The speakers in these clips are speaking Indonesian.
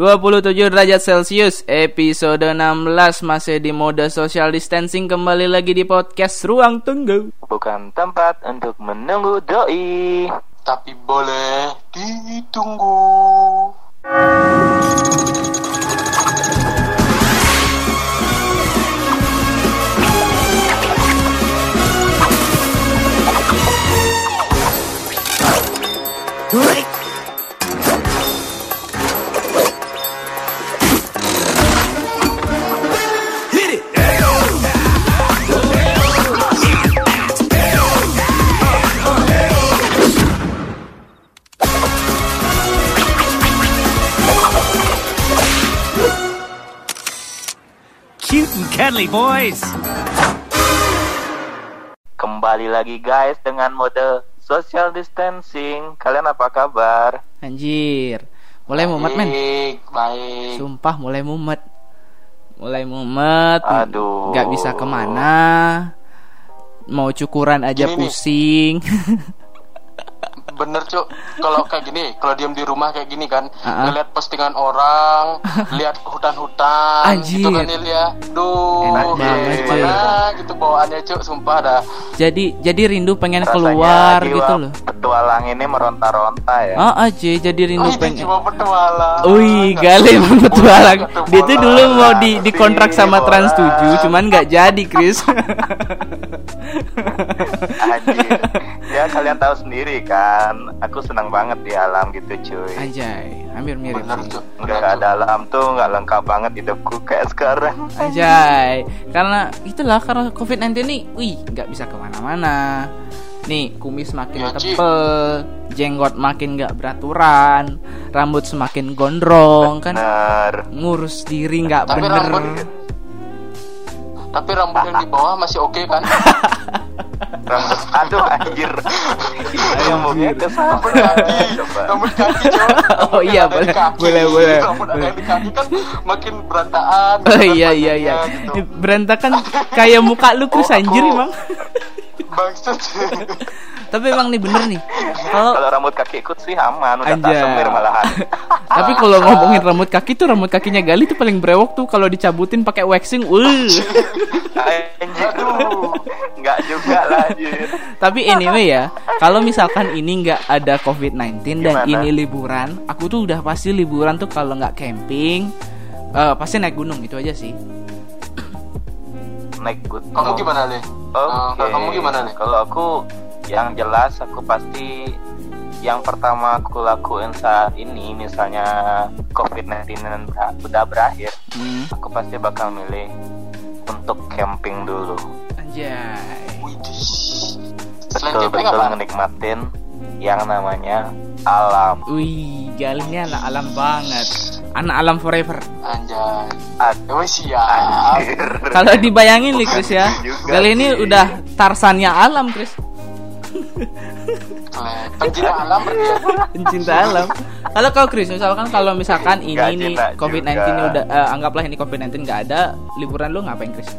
27 derajat Celcius Episode 16 Masih di mode social distancing Kembali lagi di podcast Ruang Tunggu. Bukan tempat untuk menunggu doi. Tapi boleh ditunggu. Cute cuddly boys. Kembali lagi guys dengan mode social distancing Kalian apa kabar? Anjir Mulai mumet men Baik, baik Sumpah mulai mumet Mulai mumet Aduh. Gak bisa ke mana Mau cukuran aja Gini nih. Bener cuk Kalau kayak gini Kalau diem di rumah kayak gini kan Ah, ah. Ngeliat postingan orang Lihat hutan-hutan Anjir. Gitu kan ya Duh Enak banget, cuy. Gimana gitu bawaannya cuk Sumpah dah Jadi jadi rindu pengen Rasanya keluar jiwa gitu loh Petualang ini meronta-ronta ya Oh aja jadi rindu Oh, ini pengen cuma petualang Wih, Gale petualang. Dia tuh dulu mau di dikontrak sama Trans 7, cuman nggak jadi, Chris. Ya kalian tahu sendiri kan Aku senang banget di alam gitu cuy. Anjay, hampir mirip Bener sih. Nggak ada alam tuh nggak lengkap banget hidupku kayak sekarang. Anjay, karena itulah karena COVID-19 nih, wih, nggak bisa ke mana-mana. Nih, kumis makin Ya, tebel, jenggot makin nggak beraturan, rambut semakin gondrong kan, Bener. ngurus diri nggak bener. rambut- Tapi rambut yang di bawah masih oke kan Rambut Aduh anjir ke Rambut kaki Coba Rambut kaki cuk Oh iya, boleh, kaki. boleh, boleh, Rambut boleh. di kaki kan Makin berantakan Oh iya iya iya. panjangnya, gitu. Berantakan kayak muka lu Chris Oh, anjir emang. Bangsat Tapi emang nih bener nih. Kalau Kalau rambut kaki ikut sih aman Udah semir malahan Tapi kalau ngomongin rambut kaki tuh rambut kakinya Gali tuh paling brewok tuh kalau dicabutin pakai waxing. Wuh. Anjir Nggak juga lah anjir Tapi anyway ya, kalau misalkan ini nggak ada COVID-19 dan Gimana? ini liburan, aku tuh udah pasti liburan tuh kalau nggak camping, eh, pasti naik gunung itu aja sih. Naik good Kamu gimana Le? Oke. Eh, kamu gimana nih? Kalau aku yang jelas aku pasti yang pertama aku lakuin saat ini misalnya COVID-19 ber- udah berakhir, Hmm. aku pasti bakal milih untuk camping dulu. Anjay. Betul-betul menikmatin yang namanya alam. Wih, ini anak alam banget. Anak alam forever. Anjay Ad- wes siap. Kalau dibayangin nih Chris ya, Gali ini udah Tarsannya alam Chris. Pencinta alam ya pencinta alam. Kalau kau Chris, misalkan kalau misalkan ini Nggak nih cinta COVID-19 ini udah eh, anggaplah ini COVID-19 nggak ada, liburan lu ngapain Chris?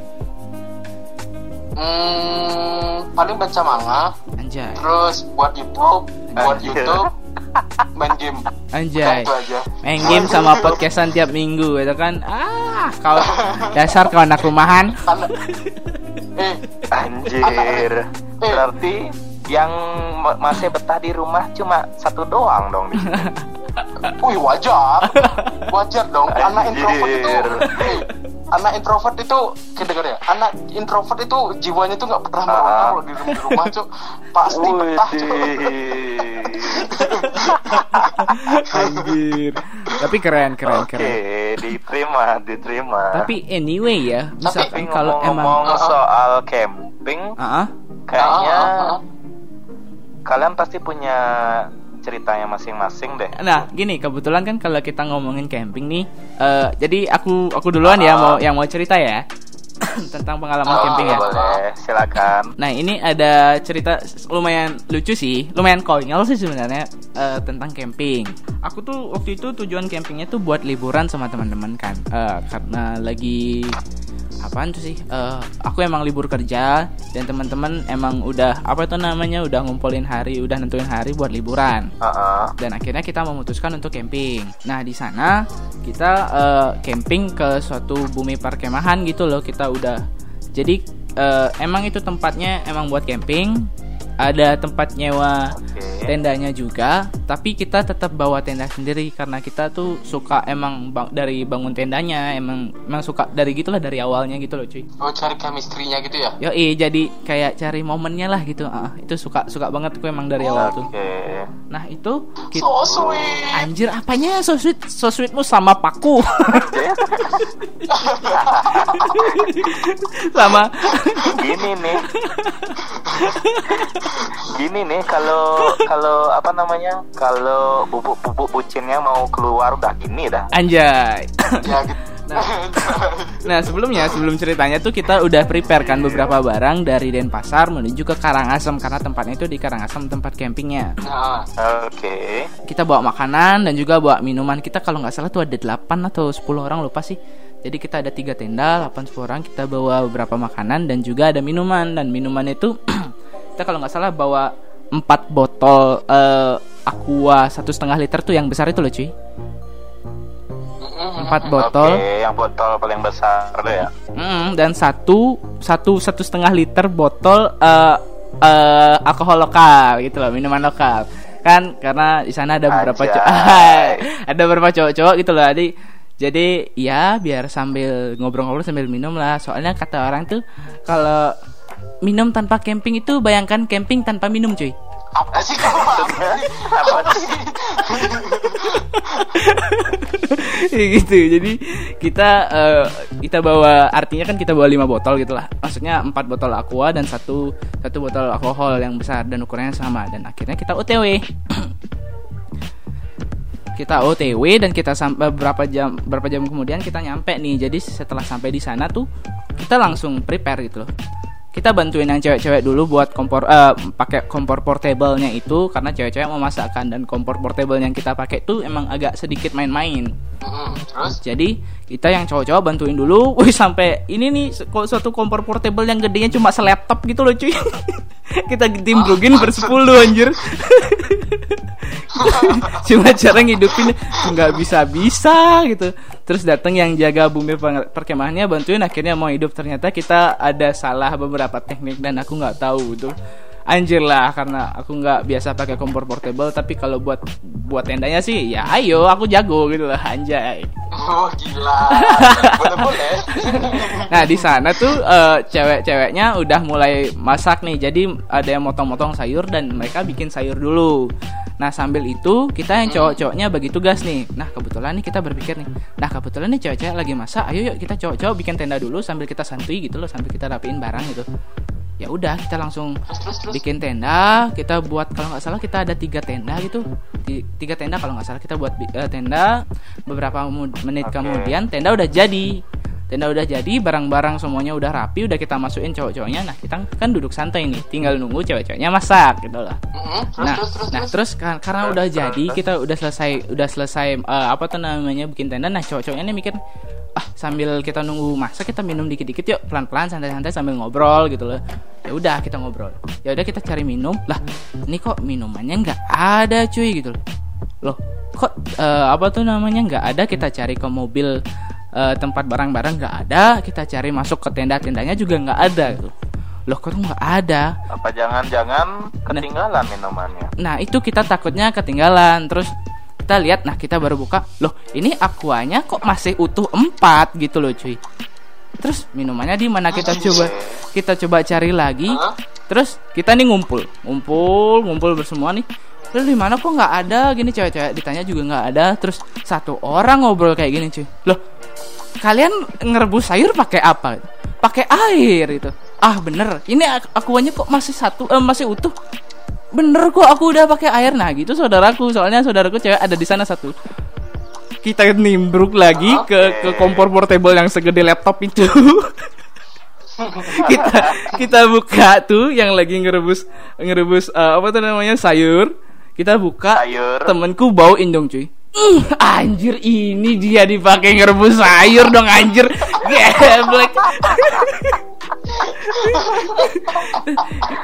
Hmm, paling baca manga, Anjay. terus buat YouTube, buat Anjir. YouTube, main game. Anjay. Itu aja. Main game sama podcastan tiap minggu itu kan. Ah, kau dasar kau anak rumahan. Eh, Anjir. Berarti yang ma- masih betah di rumah cuma satu doang dong di sini. wih wajar, wajar dong. Anak introvert itu, anak introvert itu, kedengar ya, anak introvert itu jiwanya tuh nggak pernah merona Ah. kalau di rumah, di rumah cuk, pasti betah cuk. Widih. Anjir. Tapi keren, keren, Oke, keren. diterima, diterima. Tapi anyway ya, Tapi misalkan kalau emang ngomong-ngomong Ah. soal camping, Ah, ah. kayaknya ah, ah. Kalian pasti punya ceritanya masing-masing deh. Nah, gini kebetulan kan kalau kita ngomongin camping nih, eh, jadi aku aku duluan ya Ah. mau yang mau cerita ya tentang pengalaman Ah, camping ya. Boleh, silakan. Nah ini ada cerita lumayan lucu sih, lumayan konyol sih sebenarnya eh, tentang camping. Aku tuh waktu itu tujuan campingnya tuh buat liburan sama teman-teman kan, Eh, karena lagi apaan tuh sih? Eh, aku emang libur kerja dan teman-teman emang udah apa itu namanya udah ngumpulin hari, udah nentuin hari buat liburan. Heeh. Dan akhirnya kita memutuskan untuk camping. Nah di sana kita eh, camping ke suatu bumi perkemahan gitu loh. Kita udah jadi eh, emang itu tempatnya emang buat camping. Ada tempat nyewa Oke. tendanya juga tapi kita tetap bawa tenda sendiri karena kita tuh suka emang bang- dari bangun tendanya emang emang suka dari gitulah dari awalnya gitu loh cuy Oh cari chemistry-nya gitu ya? yo jadi kayak cari momennya lah gitu Ah, itu suka suka banget gue emang dari awal tuh Oke. nah itu kita, So sweet. anjir apanya so sweet so sweetmu sama paku sama Gini nih. Gini nih kalau kalau apa namanya? Kalau bubuk-bubuk bucinnya mau keluar udah gini dah. anjay ya gitu. Nah sebelumnya sebelum ceritanya tuh kita udah prepare kan beberapa barang dari Denpasar menuju ke Karangasem karena tempatnya itu di Karangasem tempat campingnya. Nah, Oke. Kita bawa makanan dan juga bawa minuman. Kita kalau nggak salah tuh ada 8 atau 10 orang lupa sih. Jadi kita ada tiga tenda, 8 10 orang. Kita bawa beberapa makanan dan juga ada minuman dan minuman itu kita kalau nggak salah bawa 4 botol eh, aqua satu setengah liter tuh yang besar itu loh cuy. 4 botol. Oke, yang botol paling besar tuh ya. Mm, dan satu satu satu setengah liter botol eh eh, alkohol lokal gitu loh minuman lokal kan karena di sana ada beberapa cowok ada beberapa cowok-cowok gitu loh jadi jadi ya biar sambil ngobrol-ngobrol sambil minum lah soalnya kata orang tuh kalau minum tanpa camping itu bayangkan camping tanpa minum cuy. Apa sih? Kamu Apa sih? gitu. Jadi kita eh, kita bawa artinya kan kita bawa lima botol gitu lah. Maksudnya empat botol aqua dan satu satu botol alkohol yang besar dan ukurannya sama. Dan akhirnya kita otw kita otw dan kita sampai berapa jam berapa jam kemudian kita nyampe nih. Jadi setelah sampai di sana tuh kita langsung prepare gitu loh kita bantuin yang cewek-cewek dulu buat kompor eh, pakai kompor portable-nya itu karena cewek-cewek mau masakkan dan kompor portable yang kita pakai tuh emang agak sedikit main-main terus jadi kita yang cowok-cowok bantuin dulu, wih sampai ini nih suatu kompor portable yang gedenya cuma selaptop gitu loh cuy. kita timbrugin bersepuluh anjir. cuma cara ngidupin nggak bisa bisa gitu. Terus datang yang jaga bumi perkemahannya bantuin akhirnya mau hidup ternyata kita ada salah beberapa teknik dan aku nggak tahu tuh. Anjir lah karena aku nggak biasa pakai kompor portable tapi kalau buat buat tendanya sih ya ayo aku jago gitu lah anjay. oh gila boleh boleh Nah di sana tuh eh, cewek-ceweknya udah mulai masak nih, jadi ada yang motong-motong sayur dan mereka bikin sayur dulu. Nah sambil itu kita yang cowok-cowoknya bagi tugas nih. Nah kebetulan nih kita berpikir nih, nah kebetulan nih cewek-cewek lagi masak, ayo yuk kita cowok-cowok bikin tenda dulu sambil kita santuy gitu loh, sambil kita rapiin barang gitu. Ya udah kita langsung terus terus terus. bikin tenda. Kita buat kalau nggak salah kita ada tiga tenda gitu. Ti- tiga tenda kalau nggak salah kita buat eh, tenda. Beberapa menit Oke. kemudian tenda udah jadi. Tenda udah jadi barang-barang semuanya udah rapi udah kita masukin cowok-cowoknya. Nah kita kan duduk santai nih tinggal nunggu cewek-ceweknya masak gitu lah Mm, terus nah, terus terus nah terus terus karena udah jadi kita udah selesai udah selesai eh, apa tuh namanya bikin tenda. Nah cowok-cowoknya nih mikir ah sambil kita nunggu masak kita minum dikit-dikit yuk. Pelan-pelan santai-santai sambil ngobrol gitu loh. Ya udah kita ngobrol. Ya udah kita cari minum. Lah ini kok minumannya nggak ada cuy gitu loh. Loh kok eh, apa tuh namanya? Nggak ada kita cari ke mobil eh, tempat barang-barang nggak ada. Kita cari masuk ke tenda-tendanya juga nggak ada gitu. loh kok nggak ada? Apa jangan-jangan ketinggalan minumannya? Nah itu kita takutnya ketinggalan. Terus kita lihat Nah kita baru buka. Loh ini aquanya kok masih utuh empat gitu loh cuy. Terus minumannya di mana? Kita coba Kita coba cari lagi? Terus kita nih ngumpul. Ngumpul Ngumpul bersemua nih. Terus di mana kok nggak ada? Gini cewek-cewek ditanya juga nggak ada. Terus satu orang ngobrol kayak gini cuy. Loh kalian ngerebus sayur pakai apa? Pakai air itu ah bener. Ini ak- akuanya kok masih satu eh, masih utuh bener kok aku udah pakai air. Nah gitu saudaraku. Soalnya saudaraku cewek ada di sana satu. Kita nimbruk lagi ke ke kompor portable yang segede laptop itu. Kita kita buka tuh yang lagi ngerebus ngerebus eh, apa tuh namanya? Sayur. Kita buka. Sayur. temenku bauin dong cuy. "Ih, anjir ini dia dipakai ngerebus sayur dong anjir. Geblek.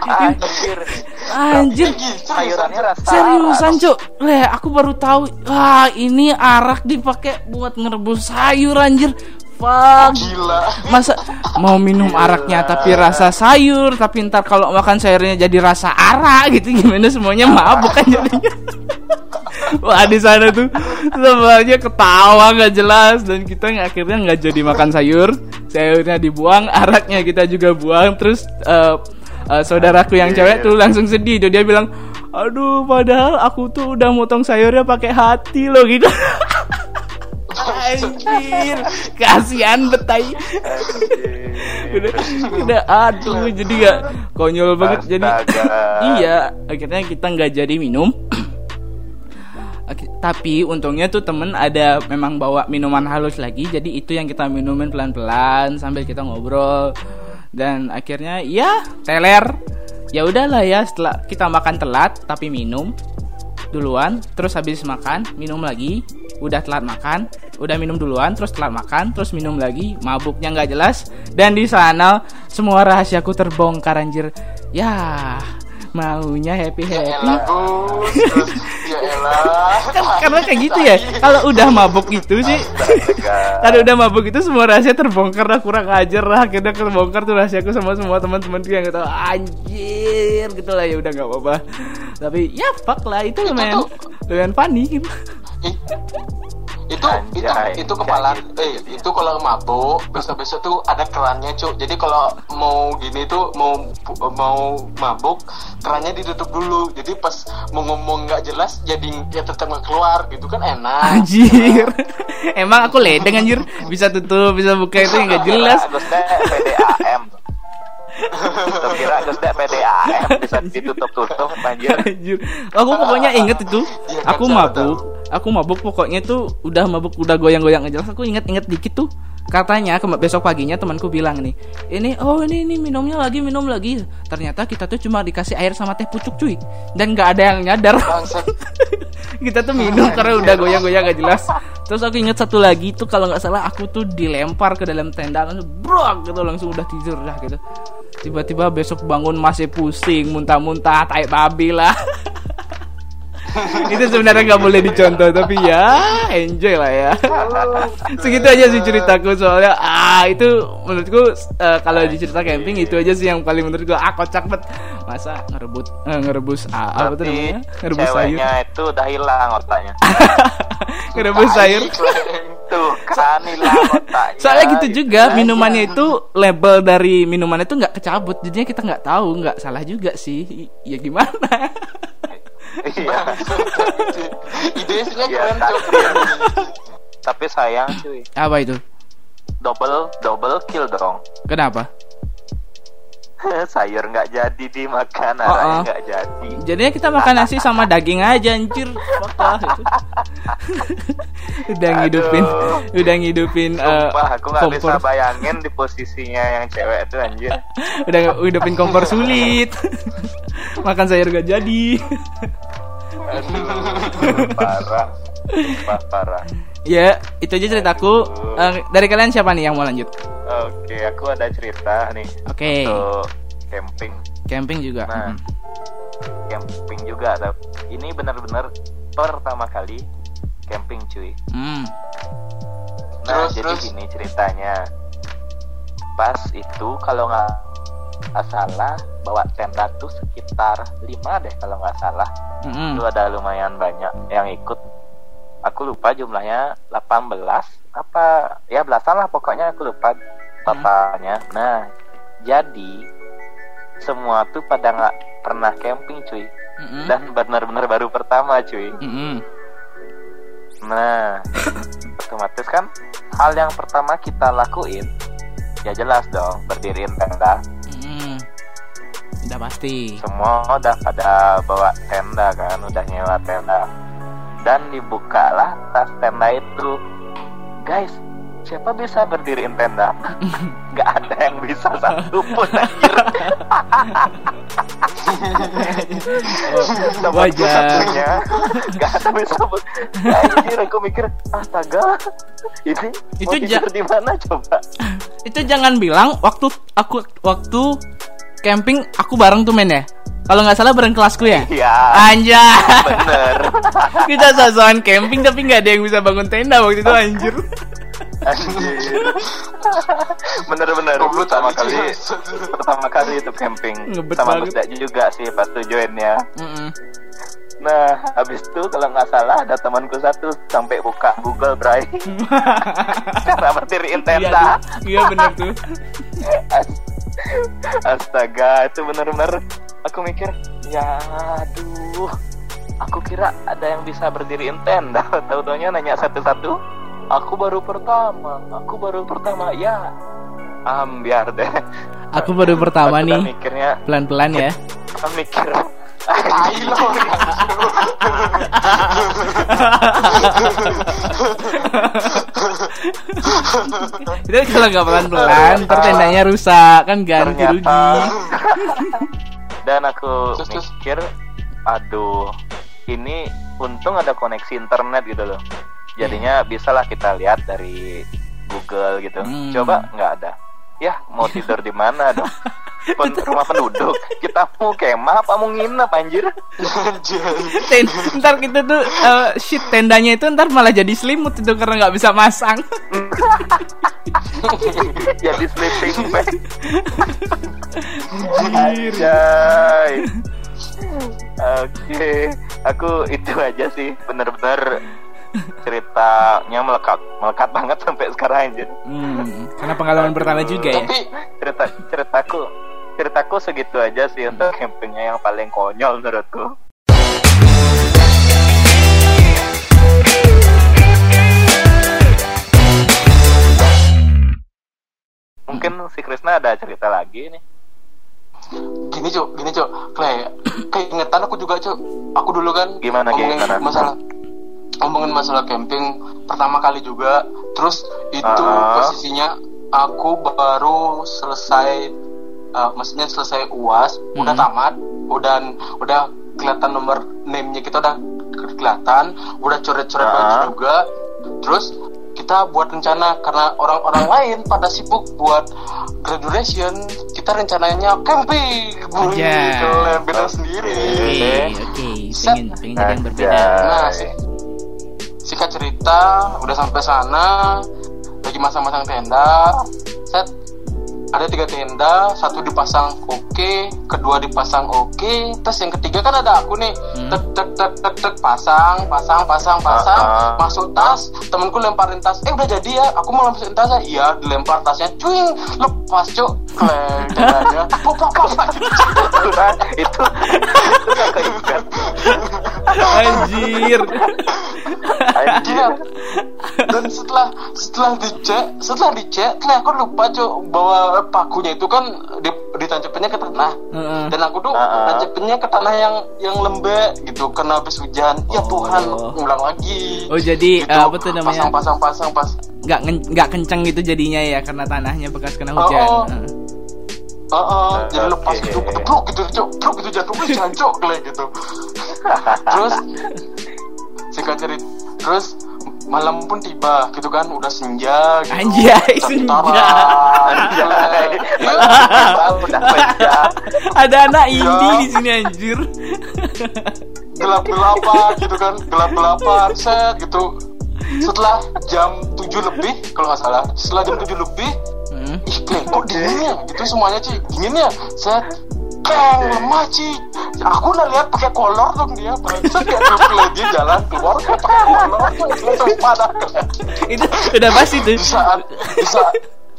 Anjir. Anjir. Sayurannya rasa Seriusan cuk Le aku baru tahu Wah ini arak dipakai buat ngerebus sayur anjir Fuck. Gila. Masa mau minum araknya tapi rasa sayur Tapi ntar kalau makan sayurnya jadi rasa arak gitu Gimana semuanya mabuk kan jadinya. Wah di sana tuh semuanya ketawa nggak jelas dan kita akhirnya nggak jadi makan sayur. Sayurnya dibuang araknya kita juga buang terus eh, eh, saudaraku yang cewek tuh langsung sedih tuh dia bilang aduh padahal aku tuh udah motong sayurnya pakai hati loh gitu Anjir, kasihan betai. udah, udah, aduh, jadi gak konyol banget. Jadi, iya, akhirnya kita nggak jadi minum. Tapi untungnya tuh temen ada memang bawa minuman halus lagi, jadi itu yang kita minumin pelan-pelan sambil kita ngobrol. Dan akhirnya ya teler. Ya udahlah ya setelah kita makan telat tapi minum duluan, terus habis makan minum lagi, udah telat makan, udah minum duluan, terus telat makan, terus minum lagi, mabuknya nggak jelas, dan di sana semua rahasiaku terbongkar anjir. Ya, maunya happy Ya happy. elah Gus. Terus, Ya elah. Kan karena kayak gitu ya. Kalau udah mabuk itu sih, kalau udah mabuk itu semua rahasia terbongkar lah kurang ajar lah akhirnya terbongkar tuh rahasiaku sama semua teman-temanku yang kata anjir gitu lah ya udah nggak apa-apa tapi ya fuck lah itu lumayan lumayan funny gitu itu itu Anjay, itu kepala kayak eh itu kalau mabuk besok besok tuh ada kerannya cuk. Jadi kalau mau gini tuh mau mau mabuk kerannya ditutup dulu. Jadi pas mau ngomong nggak jelas jadi ya tetap nggak keluar gitu kan enak. Anjir. Emang aku ledeng anjir. Bisa tutup bisa buka itu nggak jelas. PDAM. Tuh kira Gus Dek PDAM bisa ditutup-tutup anjir. Anjir. Aku pokoknya inget itu. Iya Aku mabuk. Aku mabuk pokoknya tuh udah mabuk udah goyang-goyang aja. Aku inget-inget dikit tuh. Katanya ke besok paginya temanku bilang nih, ini oh ini ini minumnya lagi minum lagi. Ternyata kita tuh cuma dikasih air sama teh pucuk cuy, dan nggak ada yang nyadar. kita tuh minum karena udah goyang-goyang gak jelas. Terus aku inget satu lagi tuh kalau nggak salah aku tuh dilempar ke dalam tenda langsung brok gitu langsung udah tidur dah gitu. Tiba-tiba besok bangun masih pusing, muntah-muntah, tai babi lah. itu sebenarnya nggak boleh dicontoh tapi ya enjoy lah ya. Segitu aja sih ceritaku soalnya ah itu menurutku eh, kalau di cerita camping itu aja sih yang paling menurutku ah kocak banget masa ngerebut eh, ngerebus ah, apa tuh namanya? Ngerebus sayur itu udah hilang otaknya. ngerebus sayur Tuh kan otaknya. soalnya gitu juga Iya. minumannya itu label dari minuman itu nggak kecabut jadinya kita nggak tahu nggak salah juga sih ya gimana Iya. idenya Iya, keren tapi sayang cuy. apa itu Double double kill dong. kenapa Sayur nggak jadi dimakan, Oh, arahnya oh. nggak jadi. jadinya kita makan nasi sama daging aja anjir udah ngidupin Aduh. udah ngidupin eh, Sumpah, aku nggak bisa bayangin di posisinya yang cewek itu anjir. udah ngidupin kompor sulit makan sayur gak jadi Aduh, parah. Sumpah, parah. Ya itu aja ceritaku Eh, dari kalian siapa nih yang mau lanjut Oke, aku ada cerita nih oke untuk camping. camping juga Nah, Mm. camping juga. Tapi Ini benar-benar pertama kali camping cuy. Hmm. Nah, Terus, jadi terus? gini ceritanya. Pas itu kalau nggak salah bawa tenda tuh sekitar 5 deh kalau nggak salah. Mm-mm. Itu ada lumayan banyak yang ikut. Aku lupa jumlahnya 18 apa ya belasan lah pokoknya aku lupa totalnya. Nah, jadi semua tuh pada nggak pernah camping cuy Mm-mm. dan benar-benar baru pertama cuy. Mm-mm. Nah, otomatis kan hal yang pertama kita lakuin ya jelas dong berdiriin tenda. Mm-mm. udah pasti Semua udah pada bawa tenda kan, udah nyewa tenda. Dan dibukalah tas tenda itu. Guys, siapa bisa berdiriin tenda? Gak ada yang bisa satu pun anjir Temanku Wajar. satunya Gak ada bisa Anjir aku mikir Astaga Ini Itu mau di mana coba Itu jangan bilang waktu aku waktu camping aku bareng tuh men ya. Kalau nggak salah bareng kelasku ya. Iya Anjay. Bener Kita sosokan camping tapi nggak ada yang bisa bangun tenda waktu itu anjir. Anjir Bener-bener Goblok Pertama kali. Pertama kali itu camping Ngebet Sama. Gusda juga sih Pas tuh joinnya Mm-mm. Nah, habis itu kalau nggak salah ada temanku satu sampai buka Google Drive cara berdiriin Iya, tenda. tuh. iya bener tuh. As- Astaga, itu bener-bener aku mikir, ya aduh, aku kira ada yang bisa berdiriin tenda. Tahu-taunya nanya satu-satu, aku baru pertama, aku baru pertama, ya. Am biar deh. Aku baru pertama Aku nih. mikirnya, Pelan-pelan ya. aku mikir. Itu kalau nggak pelan-pelan, ntar tendanya rusak kan ganti rugi. dan aku Terus, terus. mikir aduh ini untung ada koneksi internet gitu loh. Jadinya bisalah kita lihat dari Google gitu. Hmm. coba nggak ada? Ya mau tidur di mana dong Pen- rumah penduduk. Kita mau kemah apa mau nginep anjir. Ten- ntar kita tuh eh, shit tendanya itu ntar malah jadi selimut itu karena nggak bisa masang. jadi sleeping bag. Anjay. Oke Aku itu aja sih Bener-bener Ceritanya melekat Melekat banget sampai sekarang anjir. Hmm, karena pengalaman pertama juga ya. Tapi Cerita Ceritaku Ceritaku segitu aja sih Untuk campingnya yang paling konyol menurutku Mungkin si Krisna ada cerita lagi nih gini cuk, gini cuk, kayak keingetan aku juga cuk. Aku dulu kan Gimana, gimana? masalah ngomongin masalah camping pertama kali juga. Terus itu Ah. posisinya aku baru selesai, eh, maksudnya selesai uas, udah Hmm. tamat, udah udah kelihatan nomor name-nya kita udah kelihatan, udah coret-coret Ah. baju juga. Terus kita buat rencana karena orang-orang lain pada sibuk buat graduation kita rencananya camping Aja. kalian beda sendiri Oke, oke, pengen pengen jadi yang berbeda. Nah si- singkat cerita udah sampai sana lagi masang-masang tenda set ada tiga tenda satu dipasang oke kedua dipasang oke terus yang ketiga kan ada aku nih Hmm. tek tek tek tek tek pasang pasang pasang pasang Ah, ah. masuk tas temenku lemparin tas eh udah jadi ya aku mau lemparin tasnya iya dilempar tasnya cuing lepas cuk kleng pop pop pop itu kan Anjir. anjir Gila. dan setelah setelah dicek setelah dicek ternyata aku lupa cuk bahwa pakunya itu kan di, ditancapinnya ke tanah Heeh. dan aku tuh Ah. nancapinnya ke tanah yang yang lembek gitu karena habis hujan ya Oh. Tuhan ngulang lagi Oh, jadi, Gitu. eh, apa tuh namanya? pasang pasang pasang pas Nggak nggak kenceng gitu jadinya ya karena tanahnya bekas kena hujan. Oh, oh. Heeh. Oh, oh, jadi Oke. lepas gitu, pluk gitu, cuk, pluk gitu jatuh, jancok kayak gitu. Terus singkat cerita, terus malam pun tiba gitu kan, udah senja gitu. Anjay, senja. Anjay. Iya. udah senja Ada anak Iya. indie di sini anjir. gelap gelapan gitu kan, gelap gelapan set gitu. Setelah jam 7 lebih kalau nggak salah, setelah jam 7 lebih, Hmm. ih kok dingin ya? Gitu semuanya Ci, dingin ya? Set, Kleng, lemah Ci. Aku udah lihat pakai kolor dong dia, kayak kleng dia jalan keluar kayak pakai kolor, panas. Itu udah pasti tuh. Di saat, di saat,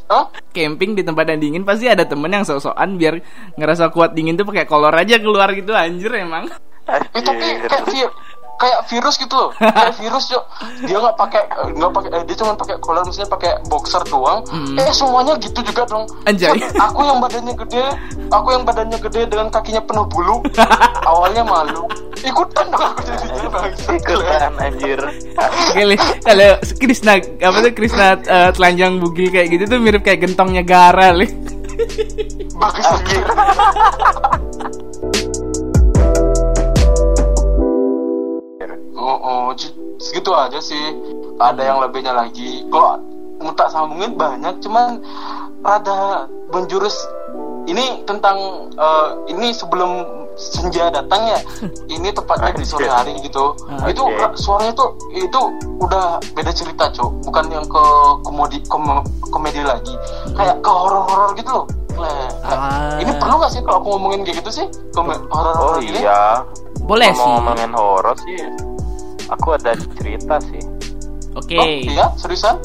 Hah? Camping di tempat yang dingin pasti ada temen yang sok-sokan biar ngerasa kuat dingin tuh pakai kolor aja keluar gitu anjir emang. Eh, tapi kayak kayak virus gitu loh. Kayak virus cok. Dia nggak pakai nggak pakai eh, dia cuma pakai collar misalnya pakai boxer doang. Mm. eh semuanya gitu juga dong. Anjay. Aku yang badannya gede aku yang badannya gede dengan kakinya penuh bulu awalnya malu. Ikutan dong aku jadi ikutan anjir. Li. kalau Krisna apa tuh Krisna eh, telanjang bugil kayak gitu tuh mirip kayak gentongnya Gara, Li. bagus anjir Oh, oh, segitu aja sih. Ada yang lebihnya lagi. Kalau tak sambungin banyak, cuman rada menjurus. Ini tentang eh, ini sebelum senja datang ya. Ini tepatnya di sore hari gitu. Ah, Itu suaranya tuh itu udah beda cerita, Cok. Bukan yang ke komedi kom- komedi lagi. Kayak ke horor-horor gitu loh. Nah, Ah. Ini perlu gak sih kalau aku ngomongin kayak gitu sih? Kome- oh horor-horor gini? iya Boleh sih. ngomongin horor sih aku ada cerita sih. Oke. Oh, iya? Seriusan?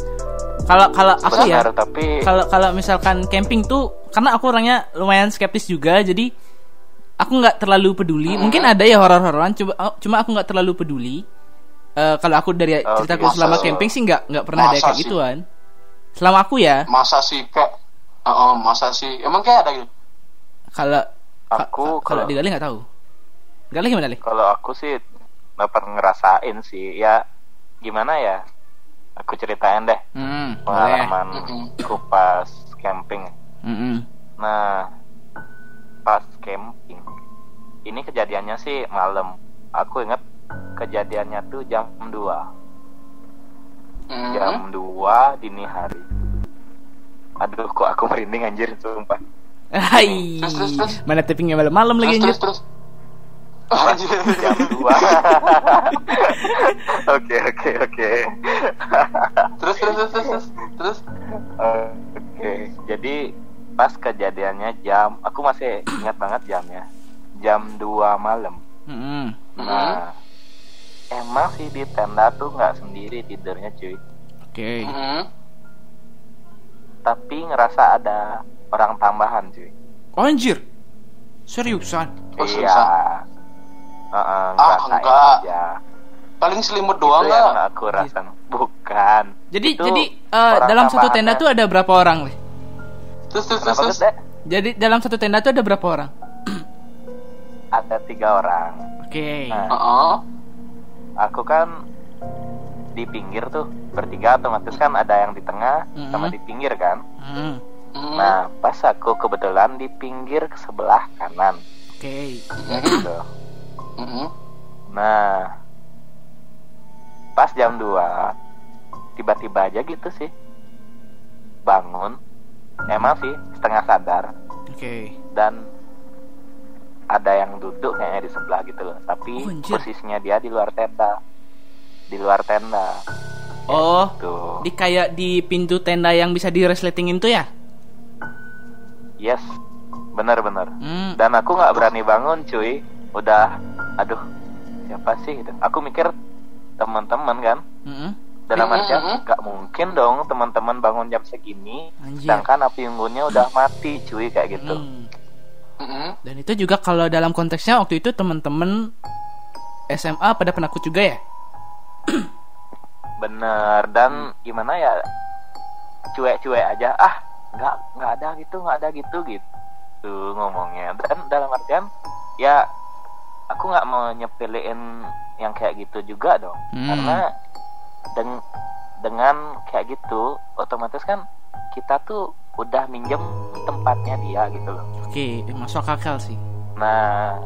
Kalau kalau aku ya, tapi kalau kalau misalkan camping tuh karena aku orangnya lumayan skeptis juga jadi aku nggak terlalu peduli. Mungkin ada ya horor-hororan coba oh, cuma aku nggak terlalu peduli. Eh, kalau aku dari Oke. ceritaku Masa selama camping sih nggak nggak pernah ada kayak sih? gituan. Selama aku ya. Masa sih kayak oh, masa sih? Emang kayak ada gitu? Kalau Aku ka- kalau kalau- di Gali nggak tahu. Gali gimana kalau aku sih nggak pernah ngerasain sih ya gimana ya aku ceritain deh hmm, boleh pengalaman Mm-mm. aku pas camping Mm-mm. nah pas camping ini kejadiannya sih malam aku inget kejadiannya tuh jam 2 Hmm. jam 2 dini hari aduh kok aku merinding anjir sumpah Hai, Terus, terus, terus. mana tappingnya malam-malam lagi terus anjir terus terus Anjir. Jam 2 oke oke oke. Terus terus terus terus terus. Terus? Oke jadi pas kejadiannya jam aku masih ingat banget jamnya. Jam 2 malam. Mm-mm. nah emang sih di tenda tuh nggak sendiri tidurnya cuy. Oke. Hmm. tapi ngerasa ada orang tambahan cuy. Oh, anjir. Seriusan? Oh, iya Heeh, Ah, enggak. aja. paling selimut itu doang yang nggak aku rasain. Bukan. Jadi Itu jadi eh, orang dalam satu tenda tuh ada berapa orang li terus terus terus terus jadi dalam satu tenda tuh ada berapa orang? Ada tiga orang. Oke. Nah, Heeh. aku kan di pinggir tuh bertiga otomatis kan ada yang di tengah Mhm. sama di pinggir kan? Hmm, Hmm. nah pas aku kebetulan di pinggir ke sebelah kanan. Oke. Hmm. gitu Hmm. nah pas jam 2 tiba-tiba aja gitu sih. Bangun emang sih setengah sadar. Oke. Dan ada yang duduk kayaknya di sebelah gitu loh. Tapi Oh, posisinya dia di luar tenda. Di luar tenda. Oh tuh di kayak di pintu tenda yang bisa di resletingin tuh ya? Yes bener-bener hmm. dan aku nggak berani bangun cuy. Udah aduh siapa sih gitu aku mikir teman-teman kan? Mm-mm. dalam artian nggak mungkin dong teman-teman bangun jam segini Anjir. sedangkan api unggunnya udah mati cuy kayak gitu. Hmm. dan itu juga kalau dalam konteksnya waktu itu teman-teman SMA pada penakut juga ya? Bener dan gimana ya? Cuek-cuek aja. Ah nggak nggak ada gitu nggak ada gitu gitu ngomongnya. Dan dalam artian ya aku nggak mau nyepelein yang kayak gitu juga dong Hmm. karena deng- dengan kayak gitu otomatis kan kita tuh udah minjem tempatnya dia gitu loh oke masuk akal sih Nah,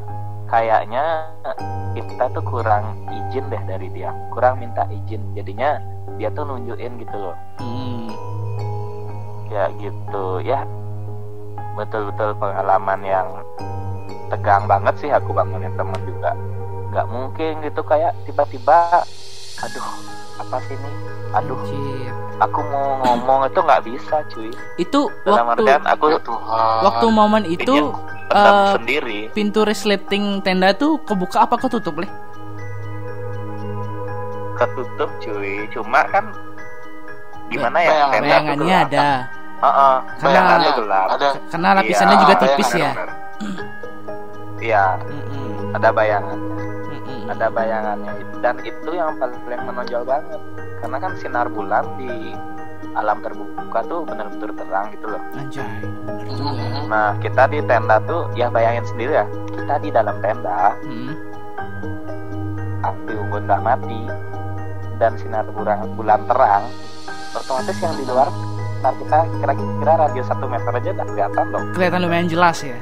kayaknya kita tuh kurang izin deh dari dia, kurang minta izin. Jadinya dia tuh nunjukin gitu loh, hmm. ya gitu ya. Betul-betul pengalaman yang tegang banget sih aku bangunin temen juga. Gak mungkin gitu kayak tiba-tiba, aduh apa sih ini? Aduh, Anjir. aku mau ngomong itu nggak bisa cuy. itu Dalam waktu artian aku Ya Tuhan. waktu momen itu eh, sendiri. pintu resleting tenda tuh kebuka apa ketutup leh ketutup cuy cuma kan gimana ya tenda bayangannya ada Heeh, Karena- bayangannya gelap ada karena lapisannya Iya, juga tipis ya. iya Mm-mm. ada bayangannya Mm-mm. ada bayangannya dan itu yang paling menonjol banget karena kan sinar bulan di alam terbuka tuh benar-benar terang gitu loh Anjay. nah kita di tenda tuh ya bayangin sendiri ya kita di dalam tenda Mm-mm. api unggun nggak mati dan sinar bulan, bulan terang otomatis yang di luar ntar kita kira-kira radius satu meter aja udah kelihatan dong Kelihatan lumayan jelas ya.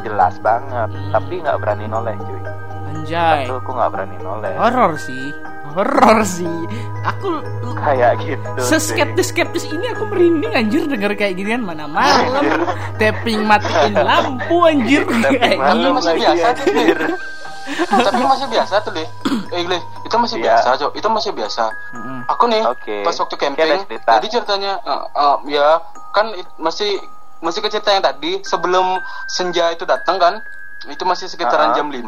Jelas banget Hmm. tapi nggak berani noleh cuy Anjay. aku nggak berani noleh Horor sih. Horor sih. Aku kayak gitu cuy. seskeptis-skeptis ini aku merinding anjir denger kayak ginian mana malam tapping matiin lampu anjir Tapi Kayak gini. masih biasa tuh, anjir. tapi masih biasa tuh deh eh Le, itu masih Iya. biasa cok itu masih biasa aku nih pas waktu camping jadi ceritanya eh, eh, ya kan it- masih masih ke cerita yang tadi sebelum senja itu datang kan itu masih sekitaran Ah. jam 5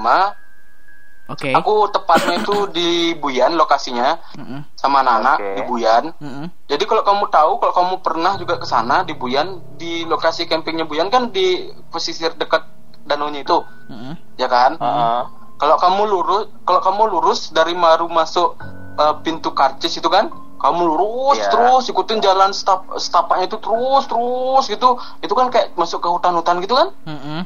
Oke. aku tepatnya itu di Buyan lokasinya Mm-mm. sama anak-anak Oke. di Buyan Mm-mm. jadi kalau kamu tahu kalau kamu pernah juga ke sana di Buyan di lokasi campingnya Buyan kan di pesisir dekat danaunya itu Mm-mm. ya kan Heeh. kalau kamu lurus kalau kamu lurus dari baru masuk eh, pintu karcis itu kan kamu lurus Iya. terus ikutin jalan stap stapaknya itu terus terus gitu itu kan kayak masuk ke hutan-hutan gitu kan Mm-mm.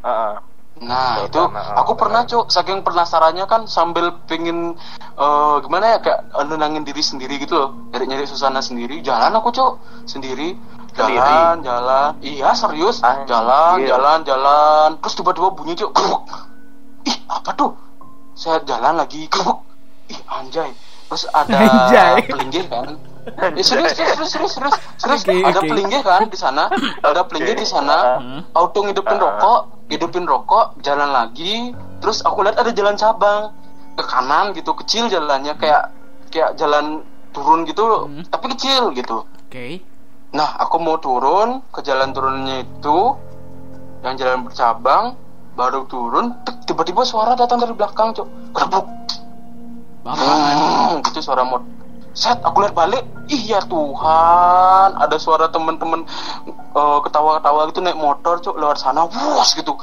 Heeh. nah Betul, itu benar. aku pernah cuk saking penasarannya kan sambil pengen eh, gimana ya kayak nenangin diri sendiri gitu loh nyari nyari suasana sendiri jalan aku cuk sendiri Sendiri? jalan jalan iya serius Anjir. jalan jalan jalan terus tiba-tiba bunyi cuk keruk ih apa tuh saya jalan lagi keruk ih anjay terus ada Anjay. pelinggih kan Eh, serius, serius, serius, serius, serius, serius. Oke, ada oke. pelinggih kan di sana, ada pelinggih di sana. Hmm. Auto ngidupin rokok, hidupin rokok, jalan lagi. Terus aku lihat ada jalan cabang ke kanan gitu, kecil jalannya kayak kayak jalan turun gitu, Hmm. tapi kecil gitu. Oke. Nah, aku mau turun ke jalan turunnya itu, yang jalan bercabang, baru turun, tiba-tiba suara datang dari belakang, cok, kerebuk, Bapak. Hmm, gitu suara mod. Set, aku lihat balik, ih ya Tuhan, ada suara temen-temen eh, ketawa-ketawa gitu naik motor cuk lewat sana, wus gitu.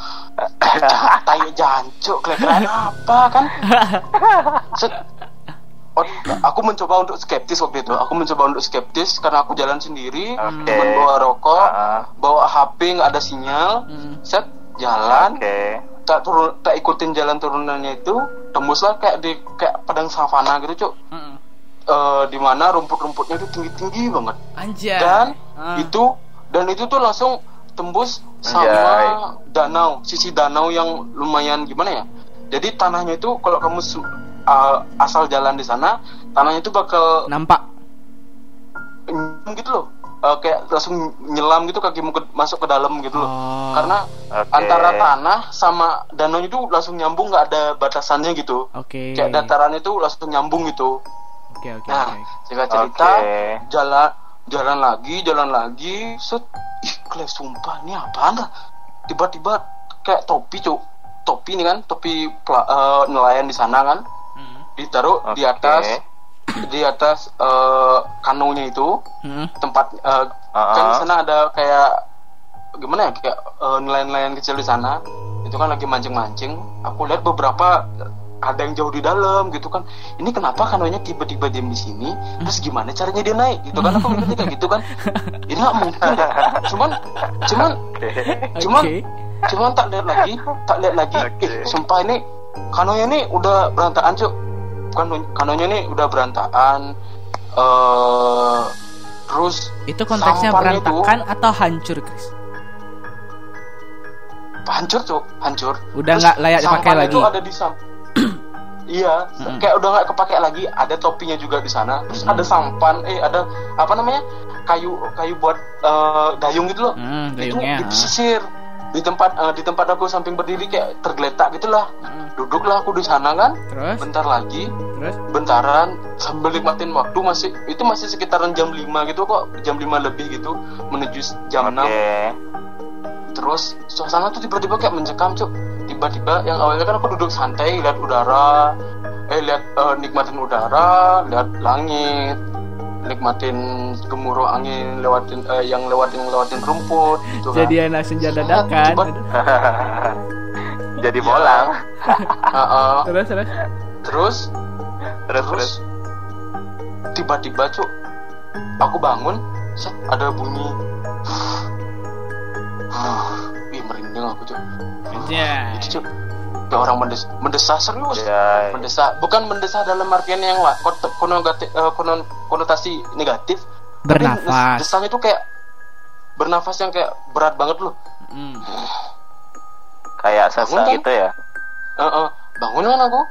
Tai jancuk, kelihatan apa kan? Set, Oh, aku mencoba untuk skeptis waktu itu. Aku mencoba untuk skeptis karena aku jalan sendiri, Oke. cuma bawa rokok, Ah. bawa HP nggak ada sinyal. Hmm. Set, jalan, Oke. Tak turun, tak ikutin jalan turunannya itu, tembuslah kayak di kayak padang savana gitu cuk Mm-mm. eh, di mana rumput-rumputnya itu tinggi-tinggi banget Anjay. dan Ah. itu dan itu tuh langsung tembus sama Anjay. danau sisi danau yang lumayan gimana ya jadi tanahnya itu kalau kamu eh, asal jalan di sana tanahnya itu bakal nampak. gitu loh Eh, kayak langsung nyelam gitu kakimu ke- masuk ke dalam gitu loh Oh. karena Oke. antara tanah sama danau itu langsung nyambung nggak ada batasannya gitu Oke. kayak datarannya itu langsung nyambung gitu Oke oke Nah, oke. singkat cerita, Oke. jalan jalan lagi, jalan lagi, set, ih, kle sumpah ini apaan dah? Tiba-tiba kayak topi, cuk. Topi nih kan, topi eh, nelayan di sana kan, Hmm. ditaruh di Oke. atas di atas eh, kanonya itu, Hmm. tempat eh, Ah. kan di sana ada kayak gimana ya, kayak eh, nelayan-nelayan kecil di sana. Itu kan lagi mancing-mancing. Aku lihat beberapa ada yang jauh di dalam gitu kan. Ini kenapa kanonya tiba-tiba diam di sini? Terus gimana caranya dia naik gitu kan? Aku mikirnya kayak gitu kan. Ini nggak mungkin. Cuman, cuman, cuman, cuman tak lihat lagi, tak lihat lagi. Oke. Eh, sumpah ini kanonya ini udah berantakan cuk. Kano, kanonya ini udah berantakan. eh terus Itu konteksnya sampannya itu berantakan atau hancur, Chris? hancur cuk, hancur. Udah nggak layak dipakai lagi. itu ada di sam. iya, Mm-mm. kayak udah nggak kepake lagi. Ada topinya juga di sana. Terus ada sampan, eh ada apa namanya? Kayu kayu buat eh, dayung gitu loh. Hmm, itu dayungnya. Di tempat eh, di tempat aku samping berdiri kayak tergeletak gitulah. Hmm. Duduklah aku di sana kan. Terus? Bentar lagi, Terus? bentaran sambil nikmatin waktu masih itu masih sekitaran jam 5 gitu kok, jam 5 lebih gitu menuju jam 6 Oke. terus suasana tuh tiba-tiba kayak mencekam cuk tiba-tiba yang awalnya kan aku duduk santai lihat udara eh lihat eh, nikmatin udara lihat langit nikmatin gemuruh angin lewatin eh, yang lewatin lewatin rumput gitu kan. Jadi anak senja dadakan. Jadi Iya. bolang. Heeh. terus terus? Terus? Terus terus? terus? Tiba-tiba cuk aku bangun set ada bunyi. Ih merinding aku cuk. Aja Itu, cuk kayak orang mendes mendesah serius. Ya mendesah bukan mendesah dalam artian yang lah konogati- eh, konon- konotasi negatif. Bernafas. des- desahnya tuh kayak bernafas yang kayak berat banget loh. Hmm. kayak Bangun, sesak kan? gitu ya? Eh, eh, bangun kan aku?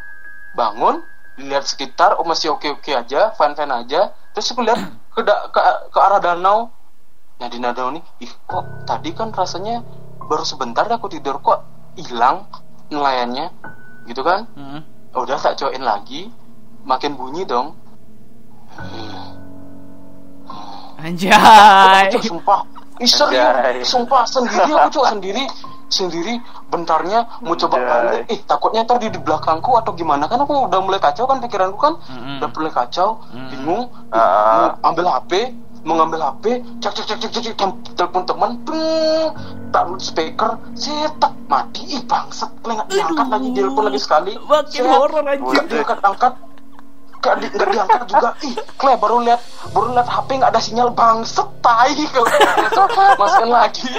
Bangun lihat sekitar oh masih oke oke aja fine fine aja. Terus aku lihat ke, ke ke arah danau. Nah di danau nih ih kok tadi kan rasanya baru sebentar aku tidur kok hilang nelayannya gitu kan? Hmm. udah tak cobain lagi. Makin bunyi dong. Anjay. Cuk, sumpah. Ih, serius, sumpah sendiri aku cuma sendiri. Sendiri bentarnya mau coba balik. Eh takutnya ntar di, di belakangku atau gimana? Kan aku udah mulai kacau kan pikiranku kan. Mm-mm. udah mulai kacau Mm-mm. bingung. Mau ambil HP mau ngambil HP cek cek cek cek cek, cek telepon teman ping taruh speaker setak mati. Ih bangsat nggak diangkat lagi telepon lagi sekali. Makin horor, anjir. diangkat angkat Gak, di, nggak diangkat juga. Ih Kle baru lihat baru lihat HP nggak ada sinyal. Bangset tai kalau masukin lagi.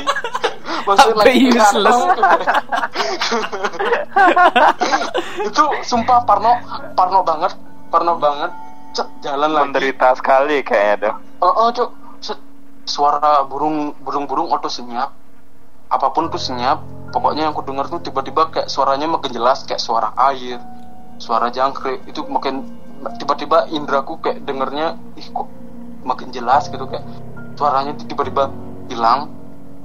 Masukin lagi useless. itu sumpah Parno Parno banget Parno banget Cet, jalan lagi menderita sekali kayaknya dong Oh, oh cuk, Set, suara burung burung burung auto senyap. Apa pun tuh senyap. Pokoknya yang ku dengar tuh tiba-tiba kayak suaranya makin jelas kayak suara air, suara jangkrik. Itu makin tiba-tiba indraku kayak dengernya ih kok makin jelas gitu kayak suaranya tiba-tiba hilang.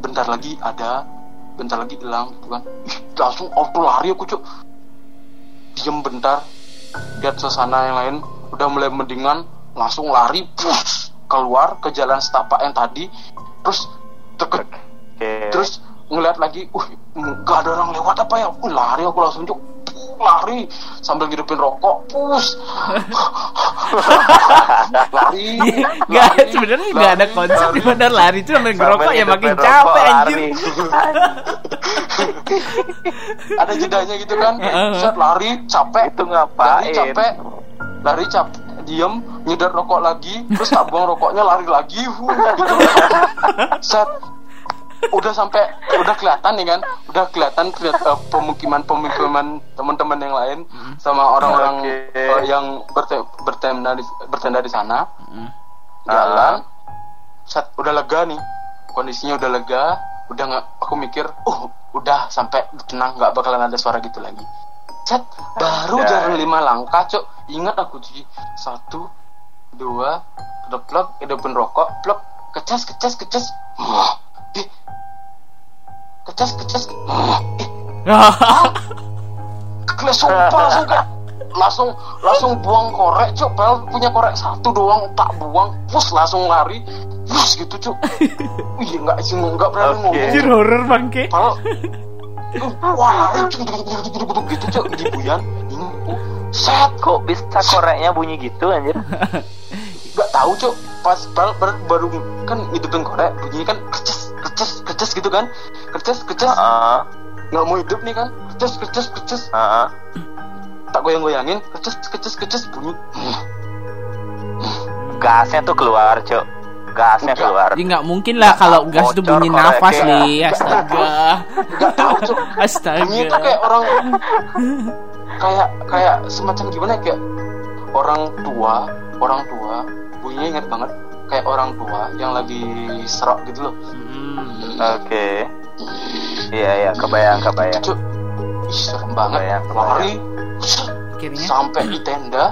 Bentar lagi ada, bentar lagi hilang gitu kan. Ih, langsung auto lari aku cuk. Diem bentar, lihat suasana yang lain udah mulai mendingan langsung lari push, keluar ke jalan setapak yang tadi terus deket. Oke. Terus ngeliat lagi uh gak ada orang lewat apa ya? Uh, lari aku langsung cuk Puh, lari sambil ngidupin rokok pus. Lari Gak, lari, sebenarnya nggak ada lari, konsep lari. di mana lari itu sambil ngerokok ya makin capek anjir. lari. ada jedanya gitu kan? Set lari capek. Itu lari ngapain capek lari capek diem nyedot rokok lagi terus tak buang rokoknya lari lagi huh, gitu. set. Udah sampai udah kelihatan nih kan udah kelihatan kelihat eh, pemukiman pemukiman teman-teman yang lain sama orang-orang Oke. eh, yang berte- bertenda di bertenda di sana. Hmm. jalan. Set udah lega nih. Kondisinya udah lega udah nggak aku mikir oh udah sampai tenang nggak bakalan ada suara gitu lagi. Set baru jalan lima langkah cok ingat aku cuci satu dua udah plug hidupin rokok plug kecas kecas kecas. Wah, eh. Kecas kecas Wah, eh. Kelas sumpah langsung kayak langsung langsung buang korek cuk. Padahal punya korek satu doang tak buang. Pus langsung lari. Pus gitu cuk. Wih nggak sih nggak berani Oke. ngomong. Anjir horor bangke. padahal wah cuk, cuk, gitu cuk. Di buyan ini uh, set kok bisa koreknya bunyi gitu anjir? Nggak tahu cuk. Pas baru, baru, baru kan hidupin korek bunyinya kan kerces kerces kerces gitu kan. Kerces kerces. Heeh, nggak mau hidup nih kan kerces kerces kerces. Heeh. tak goyang goyangin kerces kerces kerces bunyi. Gasnya tuh keluar cok gasnya keluar. Ya nggak mungkin lah kalau gas itu bunyi nafas nih. Astaga. tahu Astaga. bunyi itu kayak orang kayak kayak semacam gimana ya, kayak orang tua orang tua bunyinya ingat banget. Kayak orang tua yang lagi serok gitu loh. Hmm. oke. Iya iya kebayang kebayang. Cuk. Ih serem banget. Kebayang, kebayang. lari Akhirnya? Sampai di tenda.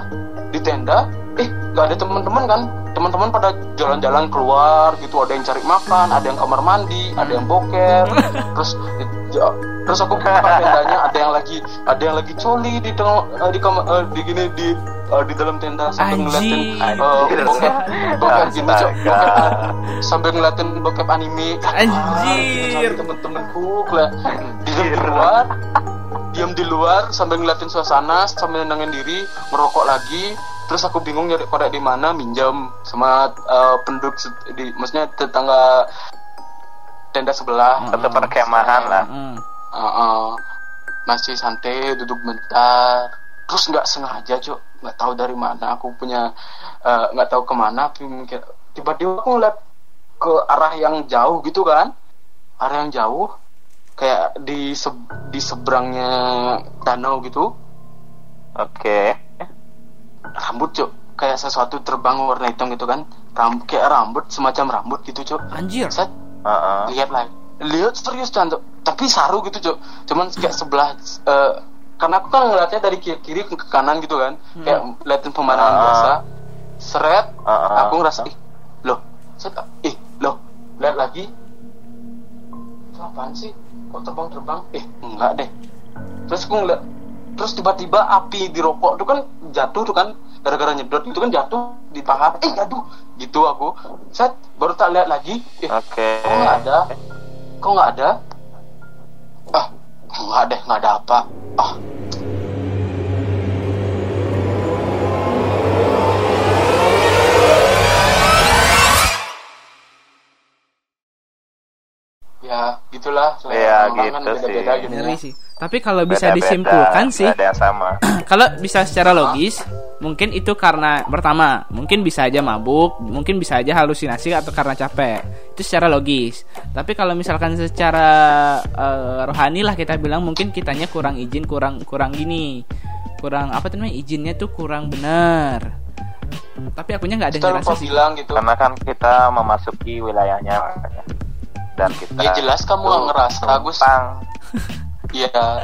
Di tenda eh nggak ada teman-teman kan? Teman-teman pada jalan-jalan keluar gitu ada yang cari makan ada yang kamar mandi ada yang boker. Terus ya, terus aku buka tendanya ada yang lagi ada yang lagi coli di tengah eh, di kamar eh, di gini di eh, di dalam tenda sambil ngeliatin eh, bokep bokep gini cok. Astaga. bokep sambil ngeliatin bokep anime. Anjir. Ah, temen-temenku kela- di di luar diam di luar sambil ngeliatin suasana sambil nenangin diri merokok lagi terus aku bingung nyari korek di mana minjam sama eh, penduduk di maksudnya tetangga tenda sebelah tetap perkemahan lah. Hmm. Uh-uh. masih santai duduk bentar. Terus nggak sengaja cok nggak tahu dari mana. Aku punya eh, nggak tahu ke mana. Tiba-tiba aku ngeliat ke arah yang jauh gitu kan. Arah yang jauh. Kayak di se- di seberangnya danau gitu. Oke. Rambut cok kayak sesuatu terbang warna hitam gitu kan. Rambut kayak rambut semacam rambut gitu cok Anjir. saya Heeh. lihat lah. Lihat serius kan Cok. tapi saru gitu cok cuman kayak sebelah eh, karena aku kan ngeliatnya dari kiri, kiri ke kanan gitu kan. Kayak liatin pemandangan Ah. biasa. Seret. Ah. aku ngerasa ih loh set ih loh lihat lagi. Itu apaan sih? Kok terbang terbang eh enggak deh. Terus aku ngeliat terus tiba-tiba api di rokok itu kan jatuh tuh kan gara-gara nyedot itu kan jatuh di paha eh aduh gitu aku. Set baru tak lihat lagi. Eh Oke. kok nggak ada? Kok nggak ada? Ah nggak deh nggak ada apa. Ah gitulah selera Ya, orang kan gitu beda-beda sih. gitu Ngeri ya. sih. Tapi kalau bisa Beda-beda, disimpulkan sih, ada yang sama. kalau bisa secara logis, mungkin itu karena pertama, mungkin bisa aja mabuk, mungkin bisa aja halusinasi atau karena capek. Itu secara logis. Tapi kalau misalkan secara eh, rohani lah kita bilang mungkin kitanya kurang izin, kurang kurang gini. Kurang apa tuh namanya? Izinnya tuh kurang benar. Tapi akunya nggak ada yang bilang gitu Karena kan kita memasuki wilayahnya makanya. Dan kita Ya, jelas kamu nggak ngerasa, Gus. numpang. iya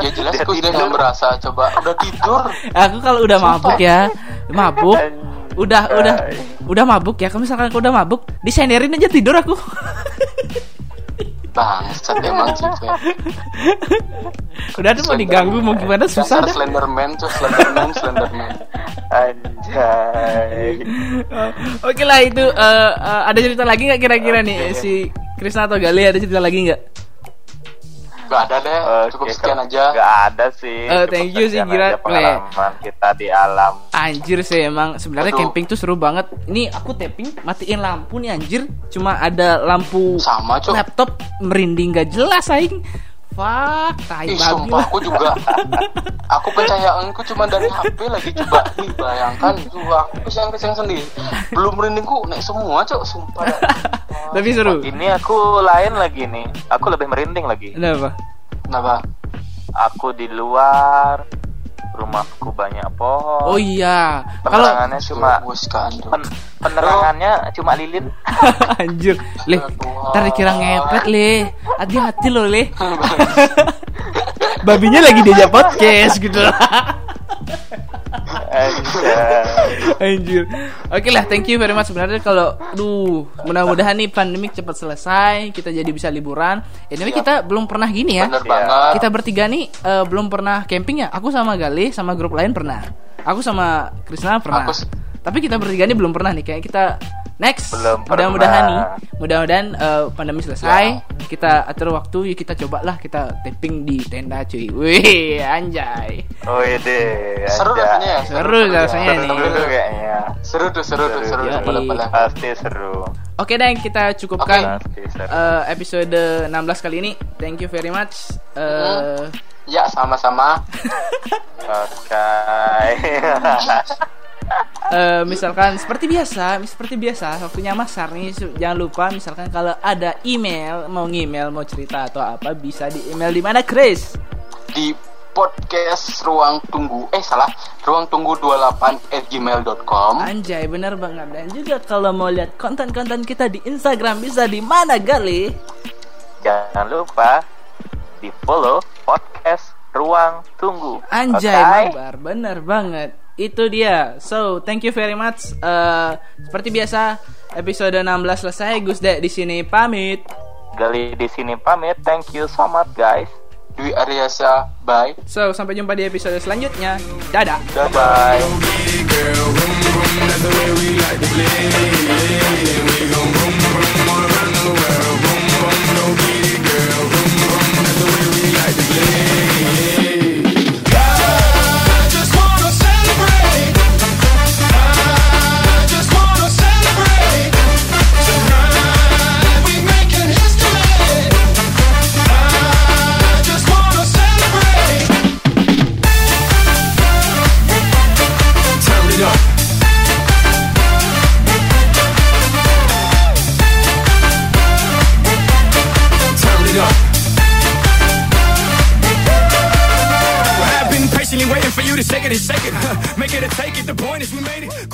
ya jelas aku udah nggak merasa coba udah tidur Aku kalau udah mabuk ya, mabuk, udah udah udah mabuk ya. Kalau misalkan aku udah mabuk, disenderin aja tidur aku. bangsat emang sih udah tuh mau diganggu mau gimana susah Dasar dah. Slenderman tuh Slenderman Slenderman Anjay. Oke lah itu eh, eh, ada cerita lagi nggak kira-kira nih si Krisna atau Gali ada cerita lagi nggak? Gak ada deh Oke, cukup sekian aja Nggak ada sih. Eh, Cukup thank you sih, Gira. aja Pengalaman kita di alam. Anjir sih emang sebenarnya Aduh. camping tuh seru banget. Ini aku tapping matiin lampu nih anjir. Cuma ada lampu sama cok laptop merinding gak jelas aing. Fuck, tai Ih babi sumpah aku juga Aku pencahayaanku cuma dari HP lagi coba Nih bayangkan itu aku kesang-kesang sendiri Belum merindingku naik semua cok Sumpah Tapi seru. Ini aku lain lagi nih. Aku lebih merinding lagi. Kenapa? Kenapa? Aku di luar. Rumahku banyak pohon. Oh iya. Kalau Penerangannya cuma Bos kan pen- penerangannya cuma lilin. anjir, le, ntar dikira ngepet le. Hati-hati lo le. Babinya lagi diajak podcast gitu. Anjir. Oke lah, thank you very much sebenarnya kalau duh, mudah-mudahan nih pandemik cepat selesai, kita jadi bisa liburan. Ini kita belum pernah gini ya. Bener banget Kita bertiga nih eh, belum pernah camping ya. Aku sama Gali sama grup lain pernah. Aku sama Krisna pernah. Aku Tapi kita bertiga nih belum pernah nih kayak kita next. Belum Mudah-mudahan nih, mudah-mudahan eh, pandemi selesai, kita atur waktu, yuk kita cobalah kita tapping di tenda cuy. Wih, anjay. Oh ide. Seru anjay. rasanya ya Seru rasanya Seru nih. tuh kayaknya. Seru tuh seru tuh seru Yoi. tuh boleh-boleh. Pasti seru. Oke deh, kita cukupkan Pasti seru. eh, episode 16 kali ini. Thank you very much. Eh, Ya sama-sama Oke. eh, misalkan seperti biasa, seperti biasa, waktunya masar nih. Jangan lupa misalkan kalau ada email, mau email, mau cerita atau apa bisa di email di mana, Chris? Di podcast Ruang Tunggu Eh salah Ruang Tunggu 28 at gmail.com Anjay, bener banget. Dan juga kalau mau lihat konten-konten kita di Instagram bisa di mana, Gali? Jangan lupa di follow podcast Ruang Tunggu. Anjay, Oke? mabar, bener banget. Itu dia. So, thank you very much. Eh, seperti biasa, episode 16 selesai. Gus Dek di sini pamit. Gali di sini pamit. Thank you so much guys. Dwi Aryasa Bye So, sampai jumpa di episode selanjutnya. Dadah. Bye it and shake it. Make it or take it. The point is we made it.